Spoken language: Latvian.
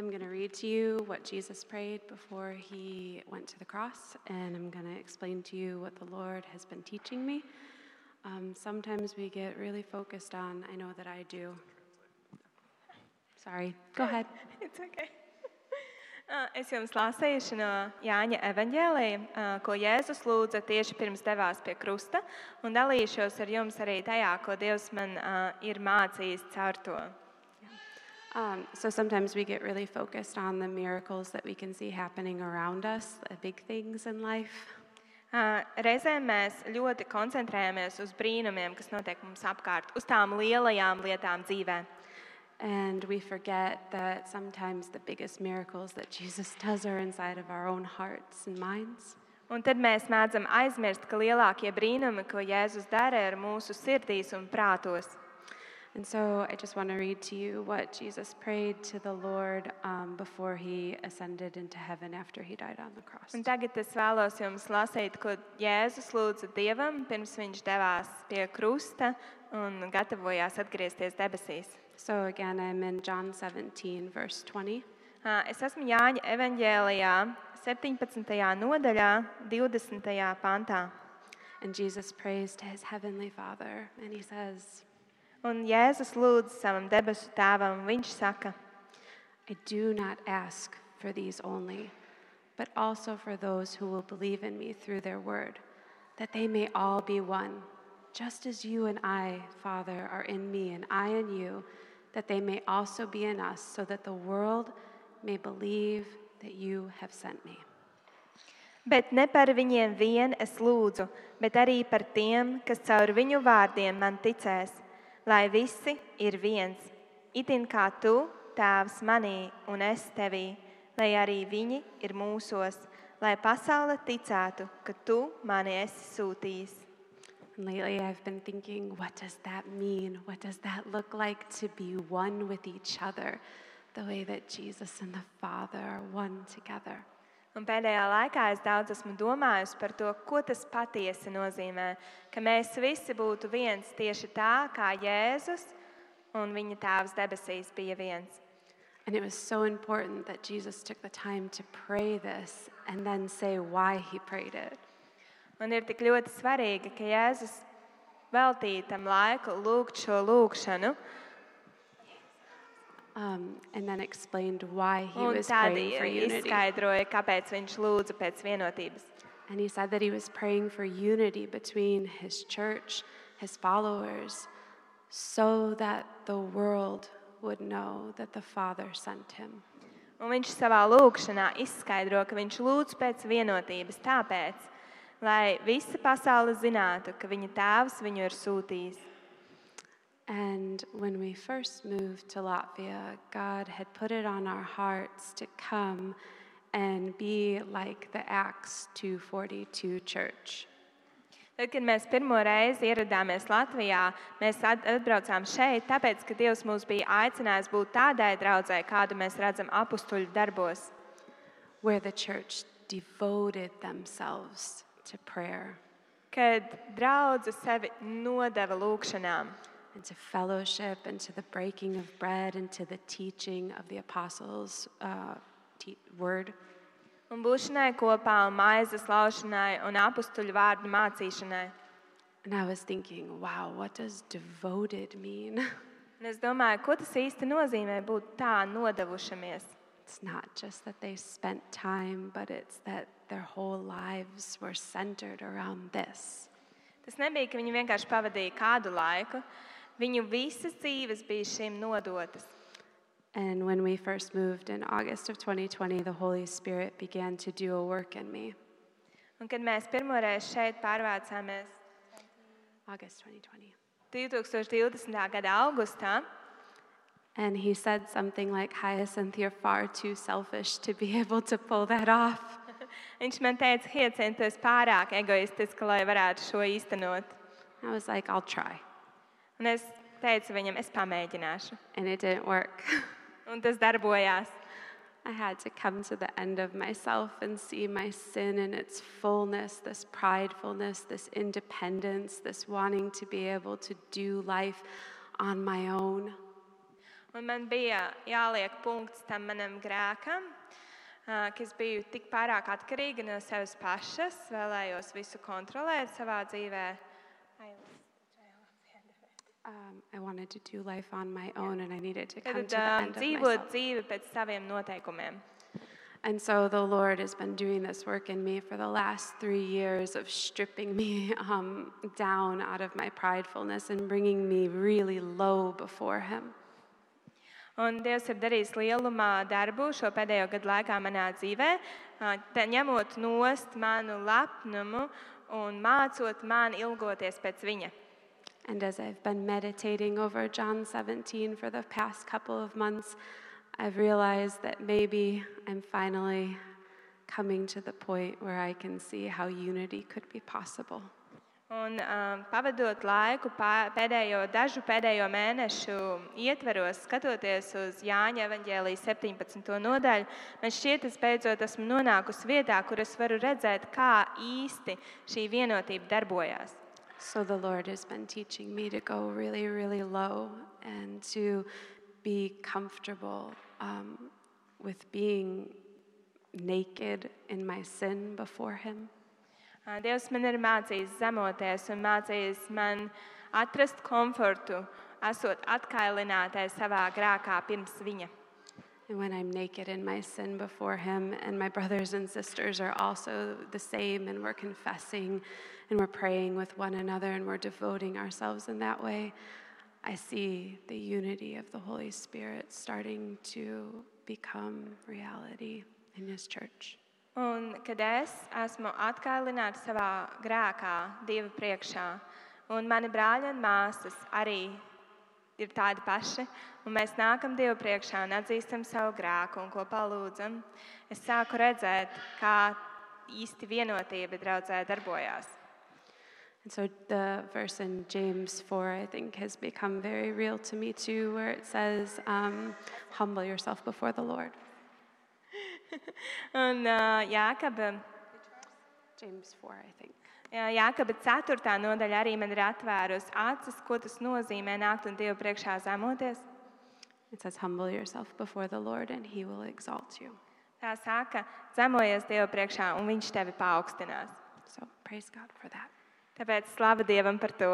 I'm going to read to you what Jesus prayed before he went to the cross, and I'm going to explain to you what the Lord has been teaching me. Um, sometimes we get really focused on, I know that I do. Sorry, go ahead. It's okay. Uh, Es jums lasīšu no Jāņa evanģēlīja, uh, ko Jēzus lūdza tieši pirms devās pie krusta, un dalīšos ar jums arī tajā, ko Dievs man uh, ir mācījis caur to. Um, so sometimes we get really focused on the miracles that we can see happening around us, the big things in life. Uh, Reizēm mēs ļoti koncentrējamies uz brīnumiem, kas notiek mums apkārt, uz tām lielajām lietām dzīvē. And we forget that sometimes the biggest miracles that Jesus does are inside of our own hearts and minds. Un tad mēs mēdzam aizmirst, ka lielākie brīnumi, ko Jēzus dara, ir mūsu sirdīs un prātos. And so I just want to read to you what Jesus prayed to the Lord um, before he ascended into heaven after he died on the cross. Un tagad es vēlos jums lasīt, ko Jēzus lūdza Dievam, pirms viņš devās pie krusta un gatavojās atgriezties debesīs. So again, I'm in John 17, verse 20. Ā, Es esmu Jāņa evanģēlijā, 17. nodaļā, 20. pantā. And Jesus prays to his heavenly Father, and he says, Un Jēzus lūdz savam debesu tēvam, viņš saka, I do not ask for these only, but also for those who will believe in me through their word, that they may all be one, just as you and I, Father, are in me and I in you, that they may also be in us, so that the world may believe that you have sent me. bet ne par viņiem vien es lūdzu, bet arī par tiem, kas caur viņu vārdiem man ticēs, lai visi ir viens, itin kā tu, Tēvs, manī un es tevī, lai arī viņi ir mūsos, lai pasaule ticētu, ka tu mani esi sūtījis. And lately, I've been thinking, what does that mean? What does that look like to be one with each other, the way that Jesus and the Father are one together? Un pēdējā laikā es daudz esmu domājis par to, ko tas patiesi nozīmē, ka mēs visi būtu viens tieši tā, kā Jēzus un viņa tēvs debesīs bija viens. And it was so important that Jesus took the time to pray this and then say why he prayed it. Un ir tik ļoti svarīgi, ka Jēzus veltīja tam laiku lūgt šo lūgšanu, Um, and then explained why he un was praying for unity. izskaidroja, kāpēc viņš lūdza pēc vienotības. And he said that he was praying for unity between his church, his followers, so that the world would know that the Father sent him. Un viņš savā lūgšanā izskaidro, ka viņš lūdz pēc vienotības, tāpēc, lai visa pasaule zinātu, ka viņa tēvs viņu ir sūtījis. And when we first moved to Latvia, God had put it on our hearts to come and be like the Acts 242 church. Tad, kad mēs pirmo reizi ieradāmies Latvijā, mēs at- atbraucām šeit, tāpēc, ka Dievs mūs bija aicinājis būt tādai draudzē, kādu mēs redzam apakstuļu darbos, where the church devoted themselves to prayer. Kad draudzene sevi nodeva lūgšanām, and to fellowship and to the breaking of bread and to the teaching of the apostles' uh, te- word. un būšanai kopā, un maizes laušanai un apakstuļu vārdu mācīšanai. And I was thinking, wow, what does devoted mean? Un es domāju, ko tas īsti nozīmē būt tā nodevušamies. It's not just that they spent time, but it's that their whole lives were centered around this. Tas nebija, ka viņi vienkārši pavadīja kādu laiku. Viņu visas dzīves bija šim nodotas. And when we first moved in August of 2020, the Holy Spirit began to do a work in me. Un, kad mēs pirmoreiz šeit pārvācāmies August 2020. 2020. gada augustā, And he said something like, Hyacinth, you're far too selfish to be able to pull that off. viņš man teica, Hiecint, tu esi pārāk egoistiska, lai varētu šo īstenot. I was like, I'll try. Un es teicu viņam, es pamēģināšu. And it didn't work. Un tas darbojās. I had to come to the end of myself and see my sin in its fullness this pridefulness, this independence, this wanting to be able to do life on my own. Un man bija jāliek punkts tam manam grēkam, ā, ka es biju tik pārāk atkarīga no sevis pašas, vēlējos visu kontrolēt savā dzīvē. Um, I wanted to do life on my own and I needed to come Tad to the ā, end of dzīvot myself. dzīvi pēc saviem noteikumiem. And so the Lord has been doing this work in me for the last three years of stripping me um, down out of my pridefulness and bringing me really low before Him. Un Dievs ir darījis lielumā darbu šo pēdējo gadu laikā manā dzīvē, ā, te ņemot nost manu lepnumu un mācot man ilgoties pēc viņa. And as I've been meditating over John 17 for the past couple of months, I've realized that maybe I'm finally coming to the point where I can see how unity could be possible. Un, um, pavadot laiku pā- pēdējo, dažu pēdējo mēnešu ietveros, skatoties uz Jāņa evanģēlijas 17. nodaļu, man šķiet, es beidzot esmu nonākusi vietā, kur es varu redzēt, kā īsti šī vienotība darbojas. So the Lord has been teaching me to go really, really low and to be comfortable um, with being naked in my sin before Him. Ā, Dievs man ir mācījis zemoties un mācījis man atrast komfortu, esot atkailinātai savā grēkā pirms viņa. And when I'm naked in my sin before Him, and my brothers and sisters are also the same, and we're confessing and we're praying with one another and we're devoting ourselves in that way, I see the unity of the Holy Spirit starting to become reality in His church. Un kad es esmu savā grēkā, Dieva priekšā, un mani brāļi un māsas arī ir tādi paši, un mēs nākam Dieva priekšā un atzīstam savu grēku un kopā lūdzam, es sāku redzēt, kā īsti vienotība draudzē darbojās. And so the verse in James 4, I think, has become very real to me too, where it says, um, Humble yourself before the Lord. Un uh, Jākaba, James 4, I think. Jā, Jākaba 4. nodaļa arī man ir atvērusi acis, ko tas nozīmē nākt un Dieva priekšā zemoties. It says, Humble yourself before the Lord, and he will exalt you. Tā saka, zemojies Dieva priekšā, un Viņš tevi paaugstinās. So praise God for that. Tāpēc slava Dievam par to.